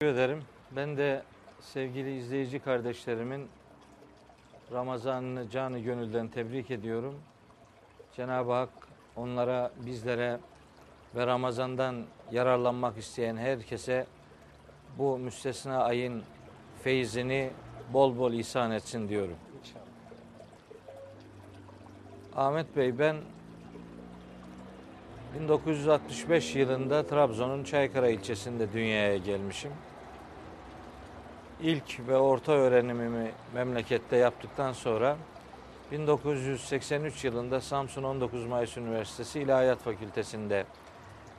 Teşekkür ederim. Ben de sevgili izleyici kardeşlerimin Ramazan'ını canı gönülden tebrik ediyorum. Cenab-ı Hak onlara, bizlere ve Ramazan'dan yararlanmak isteyen herkese bu müstesna ayın feyzini bol bol ihsan etsin diyorum. İnşallah. Ahmet Bey ben 1965 yılında Trabzon'un Çaykara ilçesinde dünyaya gelmişim. İlk ve orta öğrenimimi memlekette yaptıktan sonra 1983 yılında Samsun 19 Mayıs Üniversitesi İlahiyat Fakültesi'nde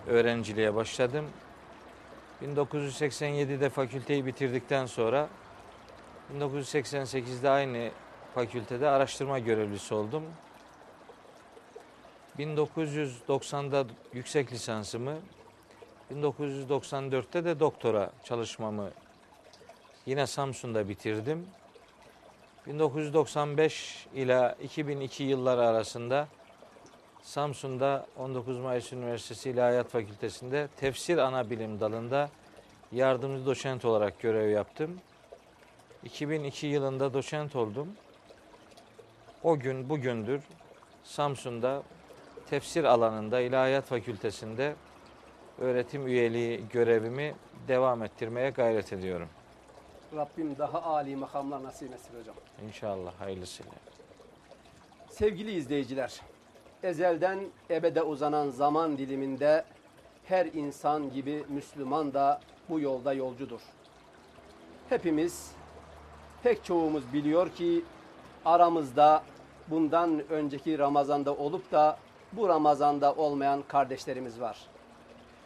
öğrenciliğe başladım. 1987'de fakülteyi bitirdikten sonra 1988'de aynı fakültede araştırma görevlisi oldum. 1990'da yüksek lisansımı, 1994'te de doktora çalışmamı yine Samsun'da bitirdim. 1995 ila 2002 yılları arasında Samsun'da 19 Mayıs Üniversitesi İlahiyat Fakültesi'nde tefsir ana bilim dalında yardımcı doçent olarak görev yaptım. 2002 yılında doçent oldum. O gün bugündür Samsun'da tefsir alanında İlahiyat Fakültesi'nde öğretim üyeliği görevimi devam ettirmeye gayret ediyorum. Rabbim daha âli makamlar nasip etsin hocam. İnşallah hayırlısıyla. Sevgili izleyiciler, ezelden ebede uzanan zaman diliminde her insan gibi Müslüman da bu yolda yolcudur. Hepimiz, pek çoğumuz biliyor ki aramızda bundan önceki Ramazan'da olup da bu Ramazan'da olmayan kardeşlerimiz var.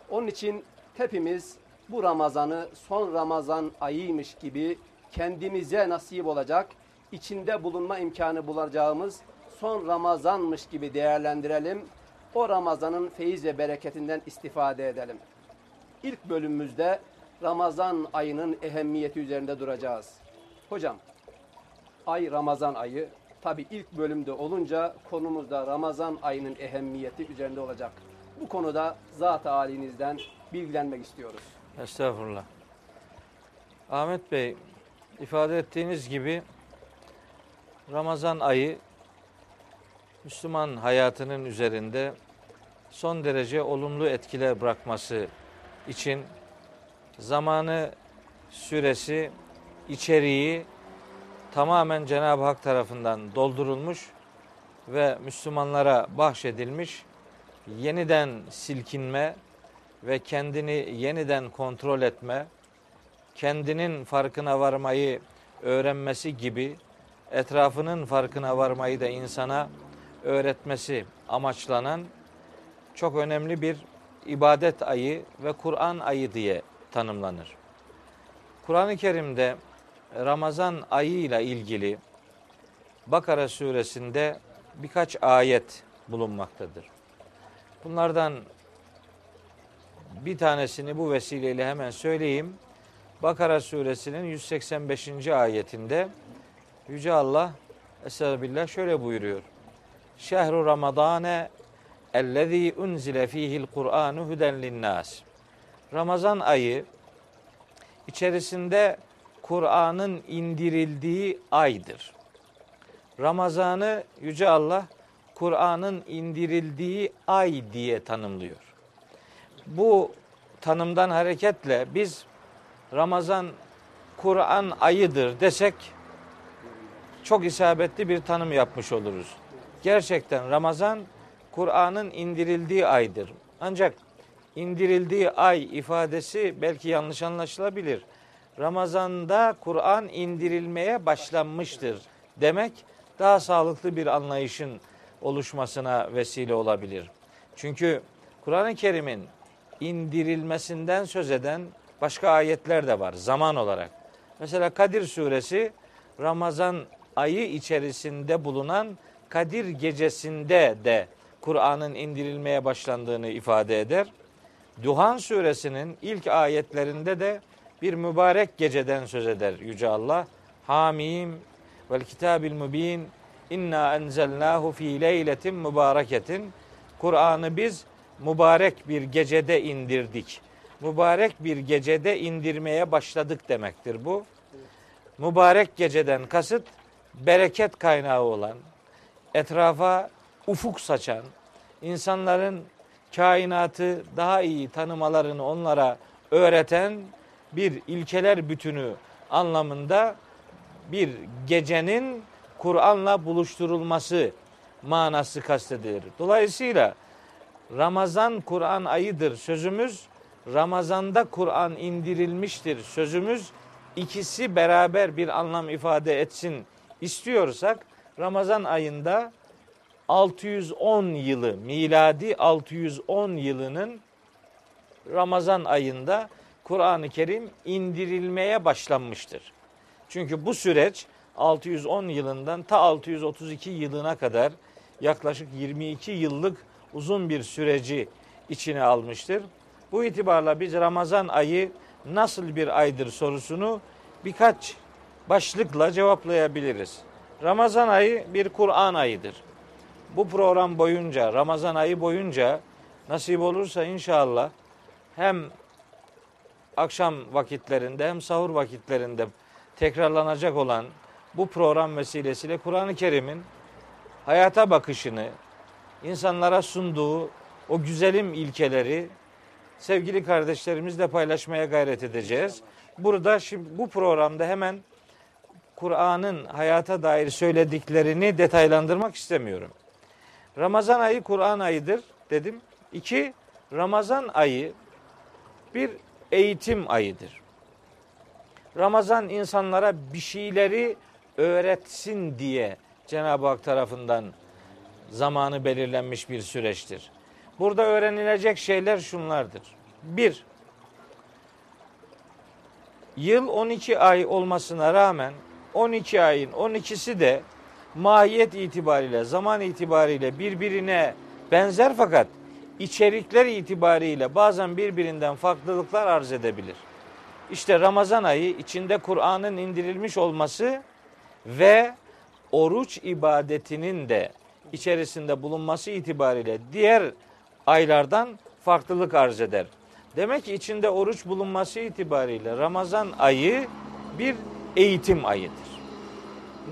Onun için hepimiz bu Ramazan'ı son Ramazan ayıymış gibi kendimize nasip olacak, içinde bulunma imkanı bulacağımız son Ramazanmış gibi değerlendirelim. O Ramazan'ın feyiz ve bereketinden istifade edelim. İlk bölümümüzde Ramazan ayının ehemmiyeti üzerinde duracağız. Hocam, ay Ramazan ayı. Tabi ilk bölümde olunca konumuzda Ramazan ayının ehemmiyeti üzerinde olacak. Bu konuda zat halinizden bilgilenmek istiyoruz. Estağfurullah. Ahmet Bey, ifade ettiğiniz gibi Ramazan ayı Müslüman hayatının üzerinde son derece olumlu etkiler bırakması için zamanı, süresi, içeriği tamamen Cenab-ı Hak tarafından doldurulmuş ve Müslümanlara bahşedilmiş yeniden silkinme ve kendini yeniden kontrol etme, kendinin farkına varmayı öğrenmesi gibi etrafının farkına varmayı da insana öğretmesi amaçlanan çok önemli bir ibadet ayı ve Kur'an ayı diye tanımlanır. Kur'an-ı Kerim'de Ramazan ayı ile ilgili Bakara suresinde birkaç ayet bulunmaktadır. Bunlardan bir tanesini bu vesileyle hemen söyleyeyim. Bakara suresinin 185. ayetinde Yüce Allah Estağfirullah şöyle buyuruyor. Şehru Ramadane ellezî unzile fîhil Kur'anu huden linnâs. Ramazan ayı içerisinde Kur'an'ın indirildiği aydır. Ramazan'ı Yüce Allah Kur'an'ın indirildiği ay diye tanımlıyor. Bu tanımdan hareketle biz Ramazan Kur'an ayıdır desek çok isabetli bir tanım yapmış oluruz. Gerçekten Ramazan Kur'an'ın indirildiği aydır. Ancak indirildiği ay ifadesi belki yanlış anlaşılabilir. Ramazan'da Kur'an indirilmeye başlanmıştır demek daha sağlıklı bir anlayışın oluşmasına vesile olabilir. Çünkü Kur'an-ı Kerim'in indirilmesinden söz eden başka ayetler de var zaman olarak. Mesela Kadir suresi Ramazan ayı içerisinde bulunan Kadir gecesinde de Kur'an'ın indirilmeye başlandığını ifade eder. Duhan suresinin ilk ayetlerinde de bir mübarek geceden söz eder Yüce Allah. Hamim vel kitabil mübin inna enzelnahu fi leyletin mübareketin. Kur'an'ı biz mübarek bir gecede indirdik. mübarek bir gecede indirmeye başladık demektir bu. Mübarek geceden kasıt bereket kaynağı olan, etrafa ufuk saçan, insanların kainatı daha iyi tanımalarını onlara öğreten bir ilkeler bütünü anlamında bir gecenin Kur'an'la buluşturulması manası kastedilir. Dolayısıyla Ramazan Kur'an ayıdır sözümüz, Ramazan'da Kur'an indirilmiştir sözümüz ikisi beraber bir anlam ifade etsin istiyorsak Ramazan ayında 610 yılı miladi 610 yılının Ramazan ayında Kur'an-ı Kerim indirilmeye başlanmıştır. Çünkü bu süreç 610 yılından ta 632 yılına kadar yaklaşık 22 yıllık uzun bir süreci içine almıştır. Bu itibarla biz Ramazan ayı nasıl bir aydır sorusunu birkaç başlıkla cevaplayabiliriz. Ramazan ayı bir Kur'an ayıdır. Bu program boyunca, Ramazan ayı boyunca nasip olursa inşallah hem akşam vakitlerinde hem sahur vakitlerinde tekrarlanacak olan bu program vesilesiyle Kur'an-ı Kerim'in hayata bakışını, insanlara sunduğu o güzelim ilkeleri sevgili kardeşlerimizle paylaşmaya gayret edeceğiz. Burada şimdi bu programda hemen Kur'an'ın hayata dair söylediklerini detaylandırmak istemiyorum. Ramazan ayı Kur'an ayıdır dedim. İki, Ramazan ayı bir eğitim ayıdır. Ramazan insanlara bir şeyleri öğretsin diye Cenab-ı Hak tarafından zamanı belirlenmiş bir süreçtir. Burada öğrenilecek şeyler şunlardır. Bir, yıl 12 ay olmasına rağmen 12 ayın 12'si de mahiyet itibariyle, zaman itibariyle birbirine benzer fakat içerikler itibariyle bazen birbirinden farklılıklar arz edebilir. İşte Ramazan ayı içinde Kur'an'ın indirilmiş olması ve oruç ibadetinin de içerisinde bulunması itibariyle diğer aylardan farklılık arz eder. Demek ki içinde oruç bulunması itibariyle Ramazan ayı bir eğitim ayıdır.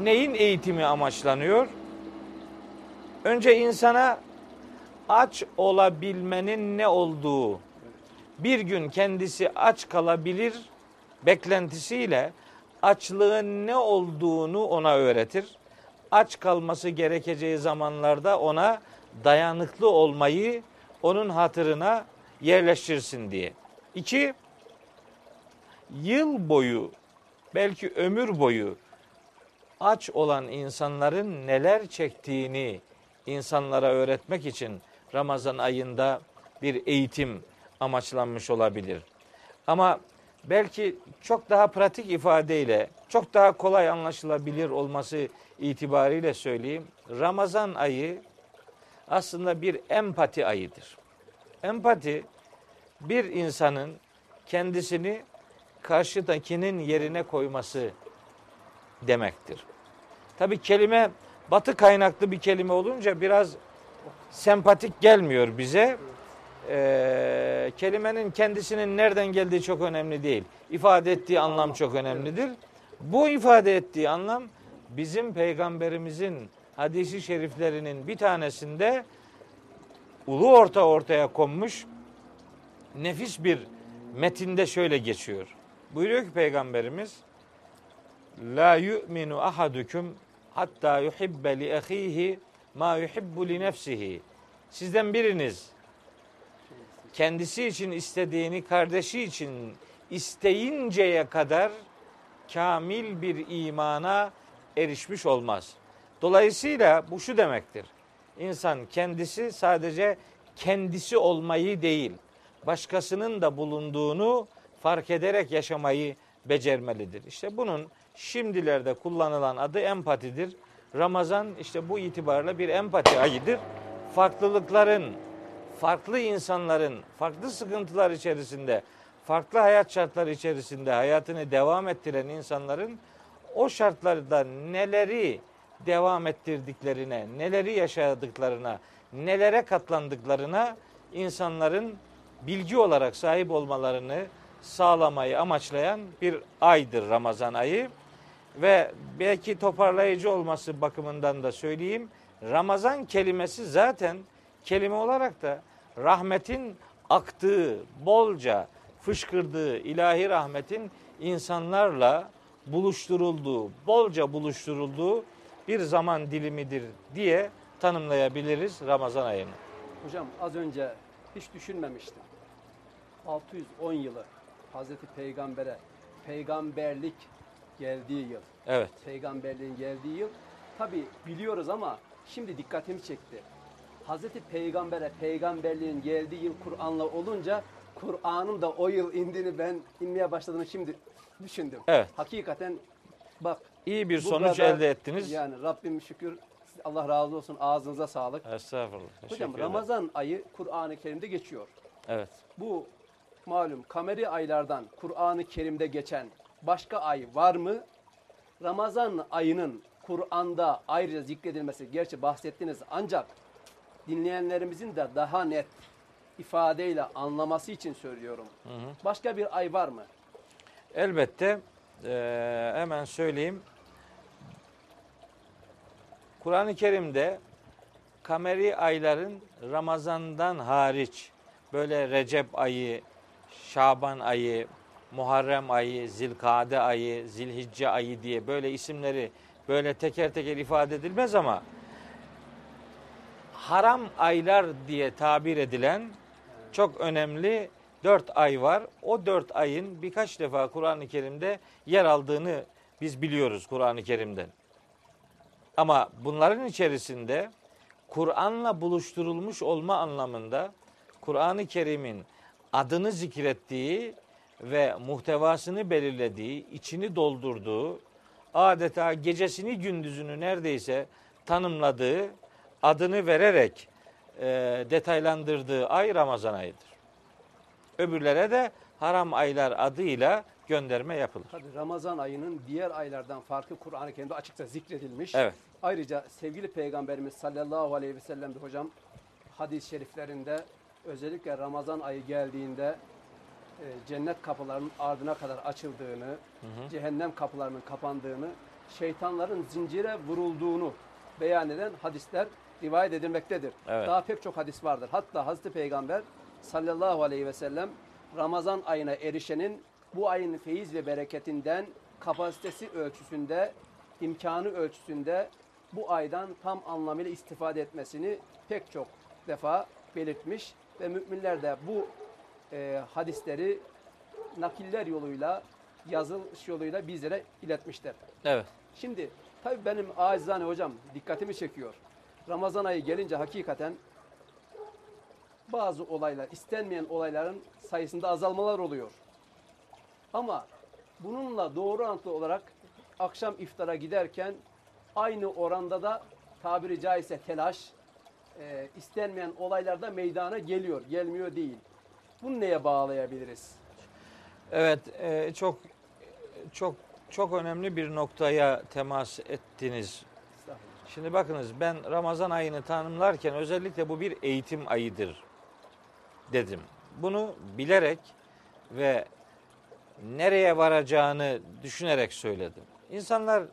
Neyin eğitimi amaçlanıyor? Önce insana aç olabilmenin ne olduğu, bir gün kendisi aç kalabilir beklentisiyle açlığın ne olduğunu ona öğretir. Aç kalması gerekeceği zamanlarda ona dayanıklı olmayı onun hatırına yerleştirsin diye. İki, yıl boyu belki ömür boyu aç olan insanların neler çektiğini insanlara öğretmek için Ramazan ayında bir eğitim amaçlanmış olabilir. Ama belki çok daha pratik ifadeyle, çok daha kolay anlaşılabilir olması itibariyle söyleyeyim. Ramazan ayı aslında bir empati ayıdır. Empati bir insanın kendisini karşıdakinin yerine koyması demektir. Tabi kelime batı kaynaklı bir kelime olunca biraz sempatik gelmiyor bize. Ee, kelimenin kendisinin nereden geldiği çok önemli değil. İfade ettiği anlam çok önemlidir. Bu ifade ettiği anlam bizim peygamberimizin hadisi şeriflerinin bir tanesinde ulu orta ortaya konmuş nefis bir metinde şöyle geçiyor. Buyuruyor ki peygamberimiz La yu'minu ahadukum hatta yuhibbe li ahihi ma yuhibbu li nefsihi. Sizden biriniz kendisi için istediğini kardeşi için isteyinceye kadar kamil bir imana erişmiş olmaz. Dolayısıyla bu şu demektir. İnsan kendisi sadece kendisi olmayı değil, başkasının da bulunduğunu fark ederek yaşamayı becermelidir. İşte bunun şimdilerde kullanılan adı empatidir. Ramazan işte bu itibarla bir empati ayıdır. Farklılıkların, farklı insanların, farklı sıkıntılar içerisinde, farklı hayat şartları içerisinde hayatını devam ettiren insanların o şartlarda neleri devam ettirdiklerine, neleri yaşadıklarına, nelere katlandıklarına insanların bilgi olarak sahip olmalarını sağlamayı amaçlayan bir aydır Ramazan ayı. Ve belki toparlayıcı olması bakımından da söyleyeyim. Ramazan kelimesi zaten kelime olarak da rahmetin aktığı, bolca fışkırdığı ilahi rahmetin insanlarla buluşturulduğu, bolca buluşturulduğu bir zaman dilimidir diye tanımlayabiliriz Ramazan ayını. Hocam az önce hiç düşünmemiştim. 610 yılı Hazreti Peygamber'e peygamberlik geldiği yıl. Evet. Peygamberliğin geldiği yıl. Tabi biliyoruz ama şimdi dikkatimi çekti. Hazreti Peygamber'e peygamberliğin geldiği yıl Kur'an'la olunca Kur'an'ın da o yıl indiğini ben inmeye başladığını şimdi düşündüm. Evet. Hakikaten bak İyi bir sonuç kadar- elde ettiniz. Yani Rabbim şükür Allah razı olsun ağzınıza sağlık. Estağfurullah. Hocam. Ramazan ayı Kur'an-ı Kerim'de geçiyor. Evet. Bu malum kameri aylardan Kur'an-ı Kerim'de geçen başka ay var mı? Ramazan ayının Kur'an'da ayrıca zikredilmesi gerçi bahsettiniz ancak dinleyenlerimizin de daha net ifadeyle anlaması için söylüyorum. Başka bir ay var mı? Elbette eee, hemen söyleyeyim. Kur'an-ı Kerim'de kameri ayların Ramazan'dan hariç böyle Recep ayı, Şaban ayı, Muharrem ayı, Zilkade ayı, Zilhicce ayı diye böyle isimleri böyle teker teker ifade edilmez ama haram aylar diye tabir edilen çok önemli dört ay var. O dört ayın birkaç defa Kur'an-ı Kerim'de yer aldığını biz biliyoruz Kur'an-ı Kerim'den. Ama bunların içerisinde Kur'an'la buluşturulmuş olma anlamında Kur'an-ı Kerim'in adını zikrettiği ve muhtevasını belirlediği, içini doldurduğu, adeta gecesini gündüzünü neredeyse tanımladığı, adını vererek e, detaylandırdığı ay Ramazan ayıdır. Öbürlere de haram aylar adıyla gönderme yapılır. Tabii Ramazan ayının diğer aylardan farkı Kur'an-ı Kerim'de açıkça zikredilmiş. Evet. Ayrıca sevgili Peygamberimiz sallallahu aleyhi ve sellem de hocam hadis-i şeriflerinde özellikle Ramazan ayı geldiğinde e, cennet kapılarının ardına kadar açıldığını, cehennem kapılarının kapandığını, şeytanların zincire vurulduğunu beyan eden hadisler rivayet edilmektedir. Evet. Daha pek çok hadis vardır. Hatta Hazreti Peygamber sallallahu aleyhi ve sellem Ramazan ayına erişenin bu ayın feyiz ve bereketinden kapasitesi ölçüsünde, imkanı ölçüsünde bu aydan tam anlamıyla istifade etmesini pek çok defa belirtmiş ve müminler de bu e, hadisleri nakiller yoluyla, yazılış yoluyla bizlere iletmişler. Evet. Şimdi tabii benim acizane hocam dikkatimi çekiyor. Ramazan ayı gelince hakikaten bazı olaylar, istenmeyen olayların sayısında azalmalar oluyor. Ama bununla doğru orantılı olarak akşam iftara giderken aynı oranda da tabiri caizse telaş, e, istenmeyen olaylar da meydana geliyor, gelmiyor değil. Bunu neye bağlayabiliriz? Evet, e, çok çok çok önemli bir noktaya temas ettiniz. Şimdi bakınız ben Ramazan ayını tanımlarken özellikle bu bir eğitim ayıdır dedim. Bunu bilerek ve nereye varacağını düşünerek söyledim. İnsanlar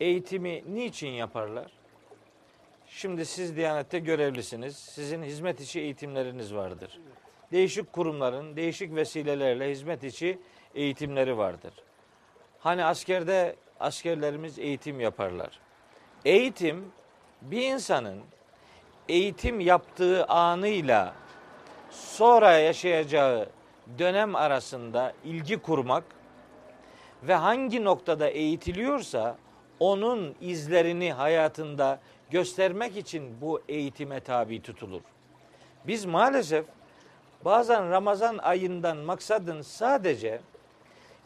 eğitimi niçin yaparlar? Şimdi siz Diyanet'te görevlisiniz. Sizin hizmet içi eğitimleriniz vardır. Değişik kurumların değişik vesilelerle hizmet içi eğitimleri vardır. Hani askerde askerlerimiz eğitim yaparlar. Eğitim bir insanın eğitim yaptığı anıyla sonra yaşayacağı dönem arasında ilgi kurmak ve hangi noktada eğitiliyorsa onun izlerini hayatında göstermek için bu eğitime tabi tutulur. Biz maalesef bazen Ramazan ayından maksadın sadece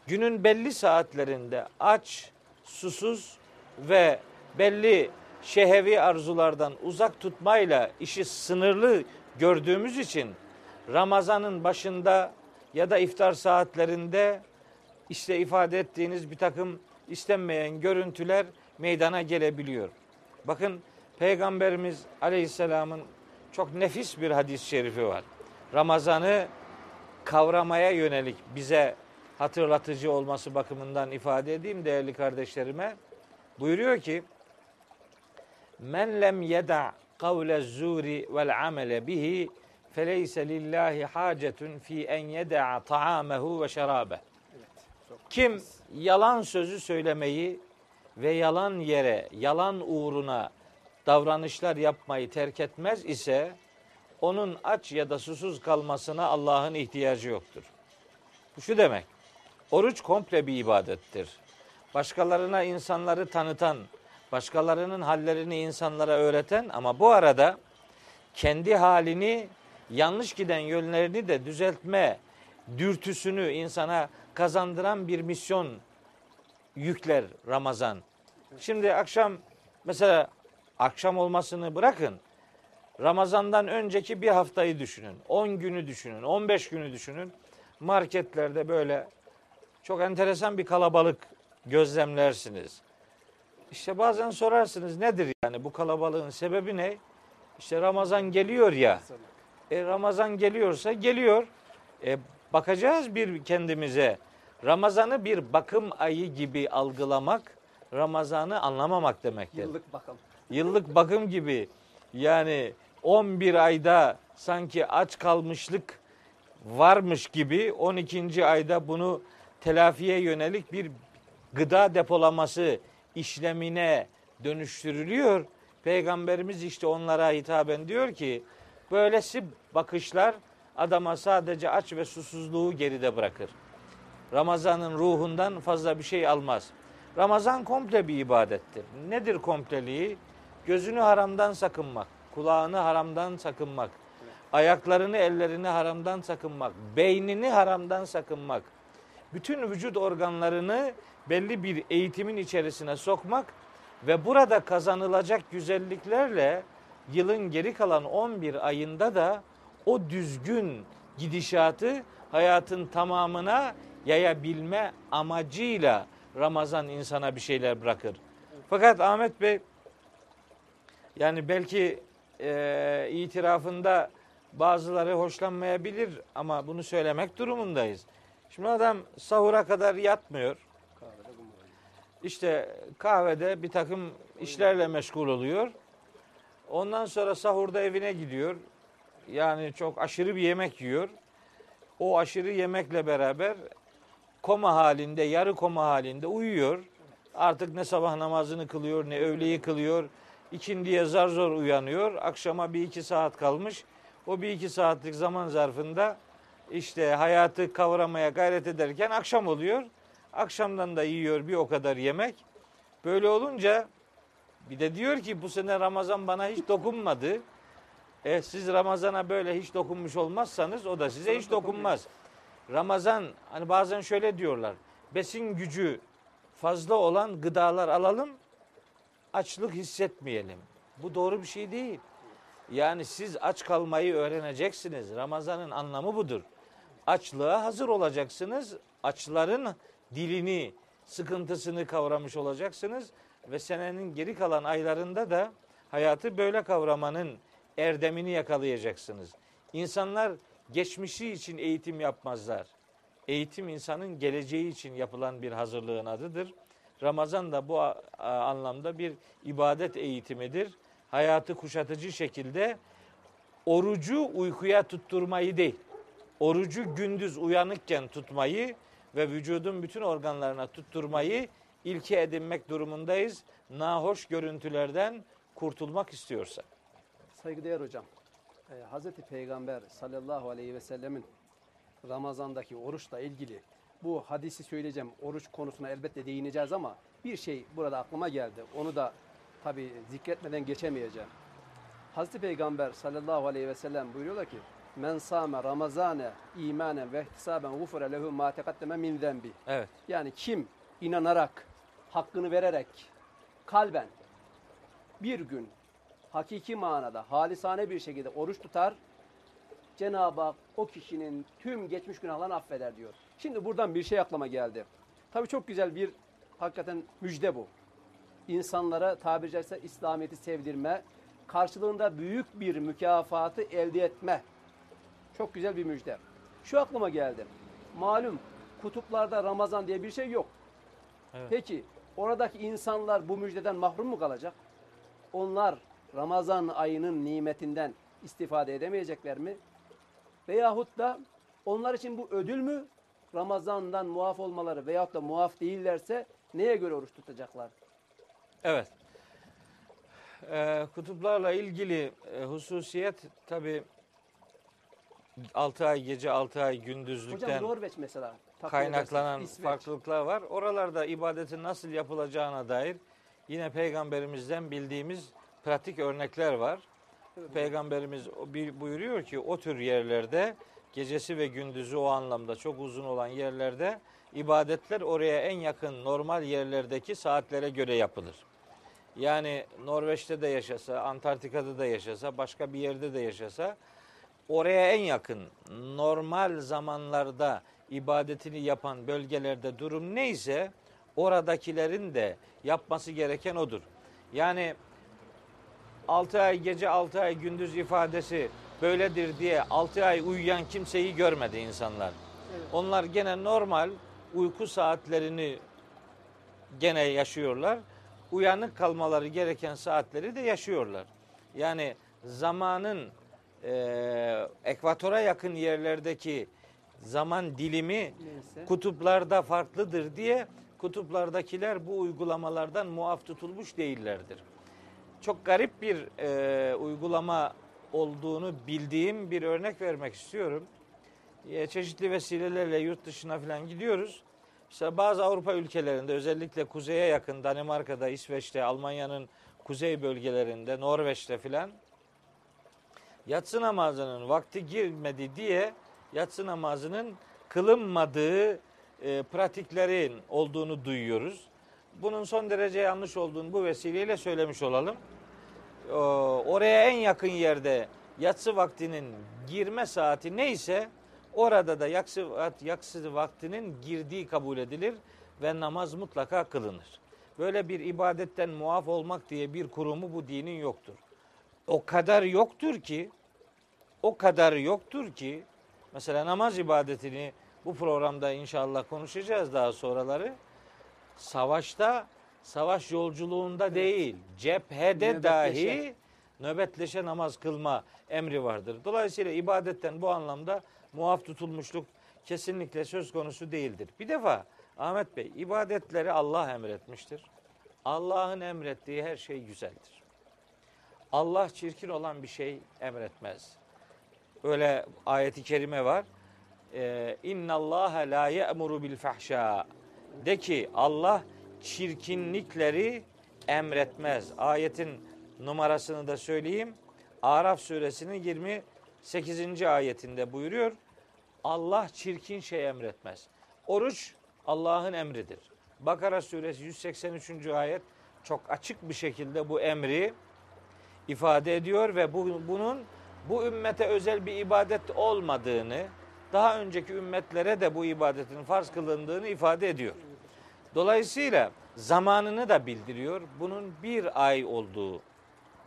günün belli saatlerinde aç, susuz ve belli şehevi arzulardan uzak tutmayla işi sınırlı gördüğümüz için Ramazan'ın başında ya da iftar saatlerinde işte ifade ettiğiniz bir takım istenmeyen görüntüler meydana gelebiliyor. Bakın Peygamberimiz Aleyhisselam'ın çok nefis bir hadis-i şerifi var. Ramazan'ı kavramaya yönelik bize hatırlatıcı olması bakımından ifade edeyim değerli kardeşlerime. Buyuruyor ki Men lem yeda kavle zuri vel amele bihi feleyse lillahi hacetun fi en yeda ta'amehu ve şerabe. Kim yalan sözü söylemeyi ve yalan yere, yalan uğruna davranışlar yapmayı terk etmez ise onun aç ya da susuz kalmasına Allah'ın ihtiyacı yoktur. Bu şu demek. Oruç komple bir ibadettir. Başkalarına insanları tanıtan, başkalarının hallerini insanlara öğreten ama bu arada kendi halini yanlış giden yönlerini de düzeltme dürtüsünü insana kazandıran bir misyon yükler Ramazan. Şimdi akşam mesela akşam olmasını bırakın. Ramazandan önceki bir haftayı düşünün. 10 günü düşünün. 15 günü düşünün. Marketlerde böyle çok enteresan bir kalabalık gözlemlersiniz. İşte bazen sorarsınız nedir yani bu kalabalığın sebebi ne? İşte Ramazan geliyor ya. E, Ramazan geliyorsa geliyor. E, bakacağız bir kendimize. Ramazan'ı bir bakım ayı gibi algılamak, Ramazan'ı anlamamak demektir. Yıllık bakım. Yıllık bakım gibi yani 11 ayda sanki aç kalmışlık varmış gibi 12. ayda bunu telafiye yönelik bir gıda depolaması işlemine dönüştürülüyor. Peygamberimiz işte onlara hitaben diyor ki böylesi bakışlar adama sadece aç ve susuzluğu geride bırakır. Ramazan'ın ruhundan fazla bir şey almaz. Ramazan komple bir ibadettir. Nedir kompleliği? Gözünü haramdan sakınmak, kulağını haramdan sakınmak, ayaklarını, ellerini haramdan sakınmak, beynini haramdan sakınmak, bütün vücut organlarını belli bir eğitimin içerisine sokmak ve burada kazanılacak güzelliklerle yılın geri kalan 11 ayında da o düzgün gidişatı hayatın tamamına yayabilme amacıyla Ramazan insana bir şeyler bırakır. Fakat Ahmet Bey yani belki e, itirafında bazıları hoşlanmayabilir ama bunu söylemek durumundayız. Şimdi adam sahura kadar yatmıyor. İşte kahvede bir takım işlerle meşgul oluyor. Ondan sonra sahurda evine gidiyor. Yani çok aşırı bir yemek yiyor. O aşırı yemekle beraber koma halinde, yarı koma halinde uyuyor. Artık ne sabah namazını kılıyor, ne öğleyi kılıyor. İkindiye zar zor uyanıyor. Akşama bir iki saat kalmış. O bir iki saatlik zaman zarfında işte hayatı kavramaya gayret ederken akşam oluyor. Akşamdan da yiyor bir o kadar yemek. Böyle olunca bir de diyor ki bu sene Ramazan bana hiç dokunmadı. E, siz Ramazan'a böyle hiç dokunmuş olmazsanız o da size hiç dokunmaz. Ramazan hani bazen şöyle diyorlar. Besin gücü fazla olan gıdalar alalım. Açlık hissetmeyelim. Bu doğru bir şey değil. Yani siz aç kalmayı öğreneceksiniz. Ramazanın anlamı budur. Açlığa hazır olacaksınız. Açların dilini, sıkıntısını kavramış olacaksınız ve senenin geri kalan aylarında da hayatı böyle kavramanın erdemini yakalayacaksınız. İnsanlar geçmişi için eğitim yapmazlar. Eğitim insanın geleceği için yapılan bir hazırlığın adıdır. Ramazan da bu anlamda bir ibadet eğitimidir. Hayatı kuşatıcı şekilde orucu uykuya tutturmayı değil, orucu gündüz uyanıkken tutmayı ve vücudun bütün organlarına tutturmayı ilke edinmek durumundayız. Nahoş görüntülerden kurtulmak istiyorsak. Saygıdeğer hocam, e, Hazreti Peygamber sallallahu aleyhi ve sellemin Ramazan'daki oruçla ilgili bu hadisi söyleyeceğim. Oruç konusuna elbette değineceğiz ama bir şey burada aklıma geldi. Onu da tabi zikretmeden geçemeyeceğim. Hazreti Peygamber sallallahu aleyhi ve sellem buyuruyorlar ki Men sâme ramazane imanen ve ihtisaben gufure lehu ma teqaddeme min zenbi. Evet. Yani kim inanarak, hakkını vererek, kalben bir gün hakiki manada halisane bir şekilde oruç tutar, Cenab-ı Hak o kişinin tüm geçmiş günahlarını affeder diyor. Şimdi buradan bir şey aklıma geldi. Tabii çok güzel bir hakikaten müjde bu. İnsanlara tabiri caizse İslamiyet'i sevdirme, karşılığında büyük bir mükafatı elde etme. Çok güzel bir müjde. Şu aklıma geldi. Malum kutuplarda Ramazan diye bir şey yok. Evet. Peki oradaki insanlar bu müjdeden mahrum mu kalacak? Onlar Ramazan ayının nimetinden istifade edemeyecekler mi? Veyahut da onlar için bu ödül mü? Ramazan'dan muaf olmaları veyahut da muaf değillerse neye göre oruç tutacaklar? Evet. Ee, kutuplarla ilgili e, hususiyet tabi 6 ay gece 6 ay gündüzlükten Hocam Norveç mesela. kaynaklanan edersiniz, İsveç. farklılıklar var. Oralarda ibadetin nasıl yapılacağına dair yine peygamberimizden bildiğimiz pratik örnekler var. Evet. Peygamberimiz buyuruyor ki o tür yerlerde gecesi ve gündüzü o anlamda çok uzun olan yerlerde ibadetler oraya en yakın normal yerlerdeki saatlere göre yapılır. Yani Norveç'te de yaşasa, Antarktika'da da yaşasa, başka bir yerde de yaşasa oraya en yakın normal zamanlarda ibadetini yapan bölgelerde durum neyse oradakilerin de yapması gereken odur. Yani 6 ay gece 6 ay gündüz ifadesi böyledir diye 6 ay uyuyan kimseyi görmedi insanlar. Evet. Onlar gene normal uyku saatlerini gene yaşıyorlar. Uyanık kalmaları gereken saatleri de yaşıyorlar. Yani zamanın e, ekvatora yakın yerlerdeki zaman dilimi Neyse. kutuplarda farklıdır diye kutuplardakiler bu uygulamalardan muaf tutulmuş değillerdir. Çok garip bir e, uygulama olduğunu bildiğim bir örnek vermek istiyorum. E, çeşitli vesilelerle yurt dışına falan gidiyoruz. Mesela bazı Avrupa ülkelerinde özellikle kuzeye yakın Danimarka'da, İsveç'te, Almanya'nın kuzey bölgelerinde, Norveç'te filan yatsı namazının vakti girmedi diye yatsı namazının kılınmadığı e, pratiklerin olduğunu duyuyoruz. Bunun son derece yanlış olduğunu bu vesileyle söylemiş olalım. O, oraya en yakın yerde yatsı vaktinin girme saati neyse orada da yatsı, yatsı vaktinin girdiği kabul edilir ve namaz mutlaka kılınır. Böyle bir ibadetten muaf olmak diye bir kurumu bu dinin yoktur. O kadar yoktur ki o kadar yoktur ki mesela namaz ibadetini bu programda inşallah konuşacağız daha sonraları. Savaşta, savaş yolculuğunda değil, cephede Nöbetleşe. dahi nöbetleşe namaz kılma emri vardır. Dolayısıyla ibadetten bu anlamda muaf tutulmuşluk kesinlikle söz konusu değildir. Bir defa Ahmet Bey ibadetleri Allah emretmiştir. Allah'ın emrettiği her şey güzeldir. Allah çirkin olan bir şey emretmez. Öyle ayeti kerime var. Ee, İnna Allah la ye'muru bil fahşa. De ki Allah çirkinlikleri emretmez. Ayetin numarasını da söyleyeyim. Araf suresinin 28. ayetinde buyuruyor. Allah çirkin şey emretmez. Oruç Allah'ın emridir. Bakara suresi 183. ayet çok açık bir şekilde bu emri ifade ediyor ve bu, bunun bu ümmete özel bir ibadet olmadığını, daha önceki ümmetlere de bu ibadetin farz kılındığını ifade ediyor. Dolayısıyla zamanını da bildiriyor. Bunun bir ay olduğu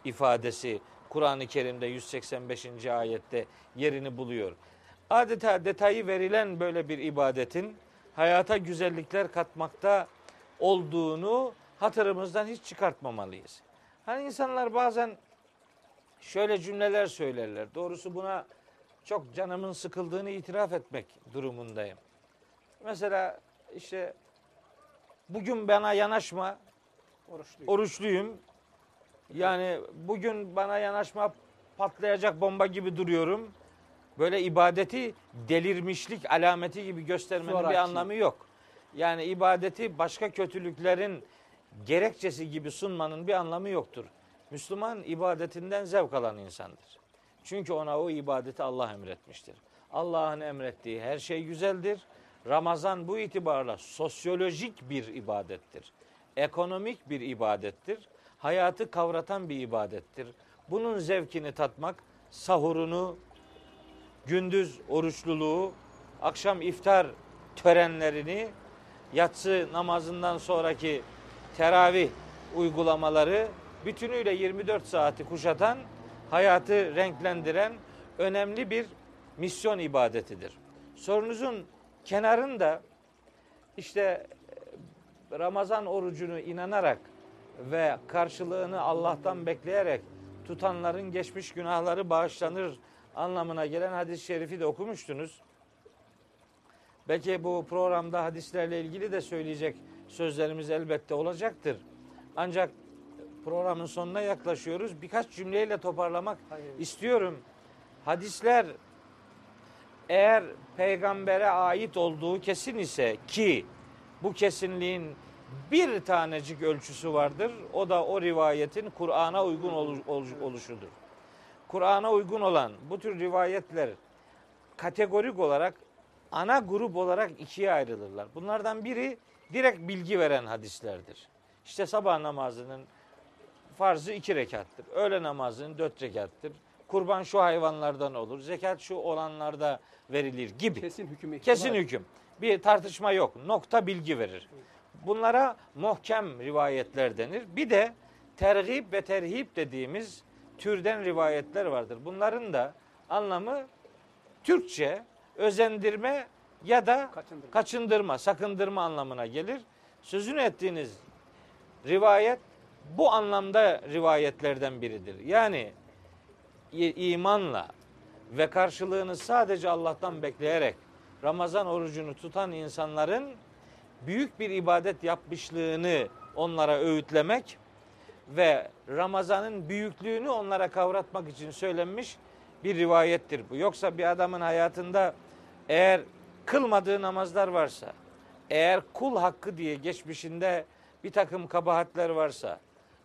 ifadesi Kur'an-ı Kerim'de 185. ayette yerini buluyor. Adeta detayı verilen böyle bir ibadetin hayata güzellikler katmakta olduğunu hatırımızdan hiç çıkartmamalıyız. Hani insanlar bazen şöyle cümleler söylerler. Doğrusu buna çok canımın sıkıldığını itiraf etmek durumundayım. Mesela işte bugün bana yanaşma, Oruçluyum. oruçluyum. Yani bugün bana yanaşma patlayacak bomba gibi duruyorum. Böyle ibadeti delirmişlik alameti gibi göstermenin Zoraki. bir anlamı yok. Yani ibadeti başka kötülüklerin gerekçesi gibi sunmanın bir anlamı yoktur. Müslüman ibadetinden zevk alan insandır. Çünkü ona o ibadeti Allah emretmiştir. Allah'ın emrettiği her şey güzeldir. Ramazan bu itibarla sosyolojik bir ibadettir. Ekonomik bir ibadettir. Hayatı kavratan bir ibadettir. Bunun zevkini tatmak, sahurunu, gündüz oruçluluğu, akşam iftar törenlerini, yatsı namazından sonraki teravih uygulamaları bütünüyle 24 saati kuşatan, hayatı renklendiren önemli bir misyon ibadetidir. Sorunuzun kenarında işte e, Ramazan orucunu inanarak ve karşılığını Allah'tan bekleyerek tutanların geçmiş günahları bağışlanır anlamına gelen hadis-i şerifi de okumuştunuz. Belki bu programda hadislerle ilgili de söyleyecek sözlerimiz elbette olacaktır. Ancak programın sonuna yaklaşıyoruz. Birkaç cümleyle toparlamak Hayır. istiyorum. Hadisler eğer peygambere ait olduğu kesin ise ki bu kesinliğin bir tanecik ölçüsü vardır. O da o rivayetin Kur'an'a uygun olu- ol- oluşudur. Kur'an'a uygun olan bu tür rivayetler kategorik olarak ana grup olarak ikiye ayrılırlar. Bunlardan biri direkt bilgi veren hadislerdir. İşte sabah namazının farzı iki rekattır. Öğle namazının dört rekattır. Kurban şu hayvanlardan olur. Zekat şu olanlarda verilir gibi. Kesin hüküm. Kesin hüküm. Bir tartışma yok. Nokta bilgi verir. Bunlara muhkem rivayetler denir. Bir de tergib ve terhip dediğimiz türden rivayetler vardır. Bunların da anlamı Türkçe özendirme ya da Kaçındırma. kaçındırma, sakındırma anlamına gelir. Sözünü ettiğiniz rivayet bu anlamda rivayetlerden biridir. Yani imanla ve karşılığını sadece Allah'tan bekleyerek Ramazan orucunu tutan insanların büyük bir ibadet yapmışlığını onlara öğütlemek ve Ramazan'ın büyüklüğünü onlara kavratmak için söylenmiş bir rivayettir bu. Yoksa bir adamın hayatında eğer kılmadığı namazlar varsa, eğer kul hakkı diye geçmişinde bir takım kabahatler varsa,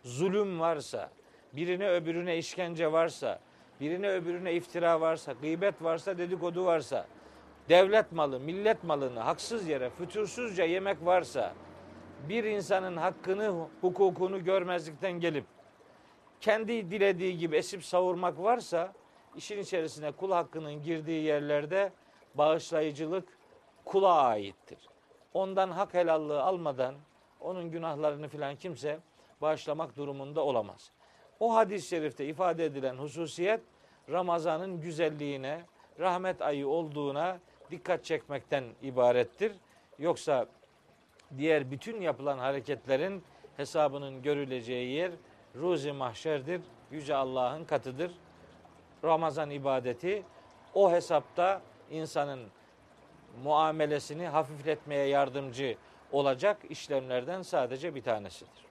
zulüm varsa, birine öbürüne işkence varsa, birine öbürüne iftira varsa, gıybet varsa, dedikodu varsa, devlet malı, millet malını haksız yere, fütursuzca yemek varsa, bir insanın hakkını, hukukunu görmezlikten gelip kendi dilediği gibi esip savurmak varsa işin içerisine kul hakkının girdiği yerlerde bağışlayıcılık kula aittir. Ondan hak helallığı almadan onun günahlarını filan kimse bağışlamak durumunda olamaz. O hadis-i şerifte ifade edilen hususiyet Ramazan'ın güzelliğine, rahmet ayı olduğuna dikkat çekmekten ibarettir. Yoksa diğer bütün yapılan hareketlerin hesabının görüleceği yer ruzi mahşerdir. Yüce Allah'ın katıdır. Ramazan ibadeti o hesapta insanın muamelesini hafifletmeye yardımcı olacak işlemlerden sadece bir tanesidir.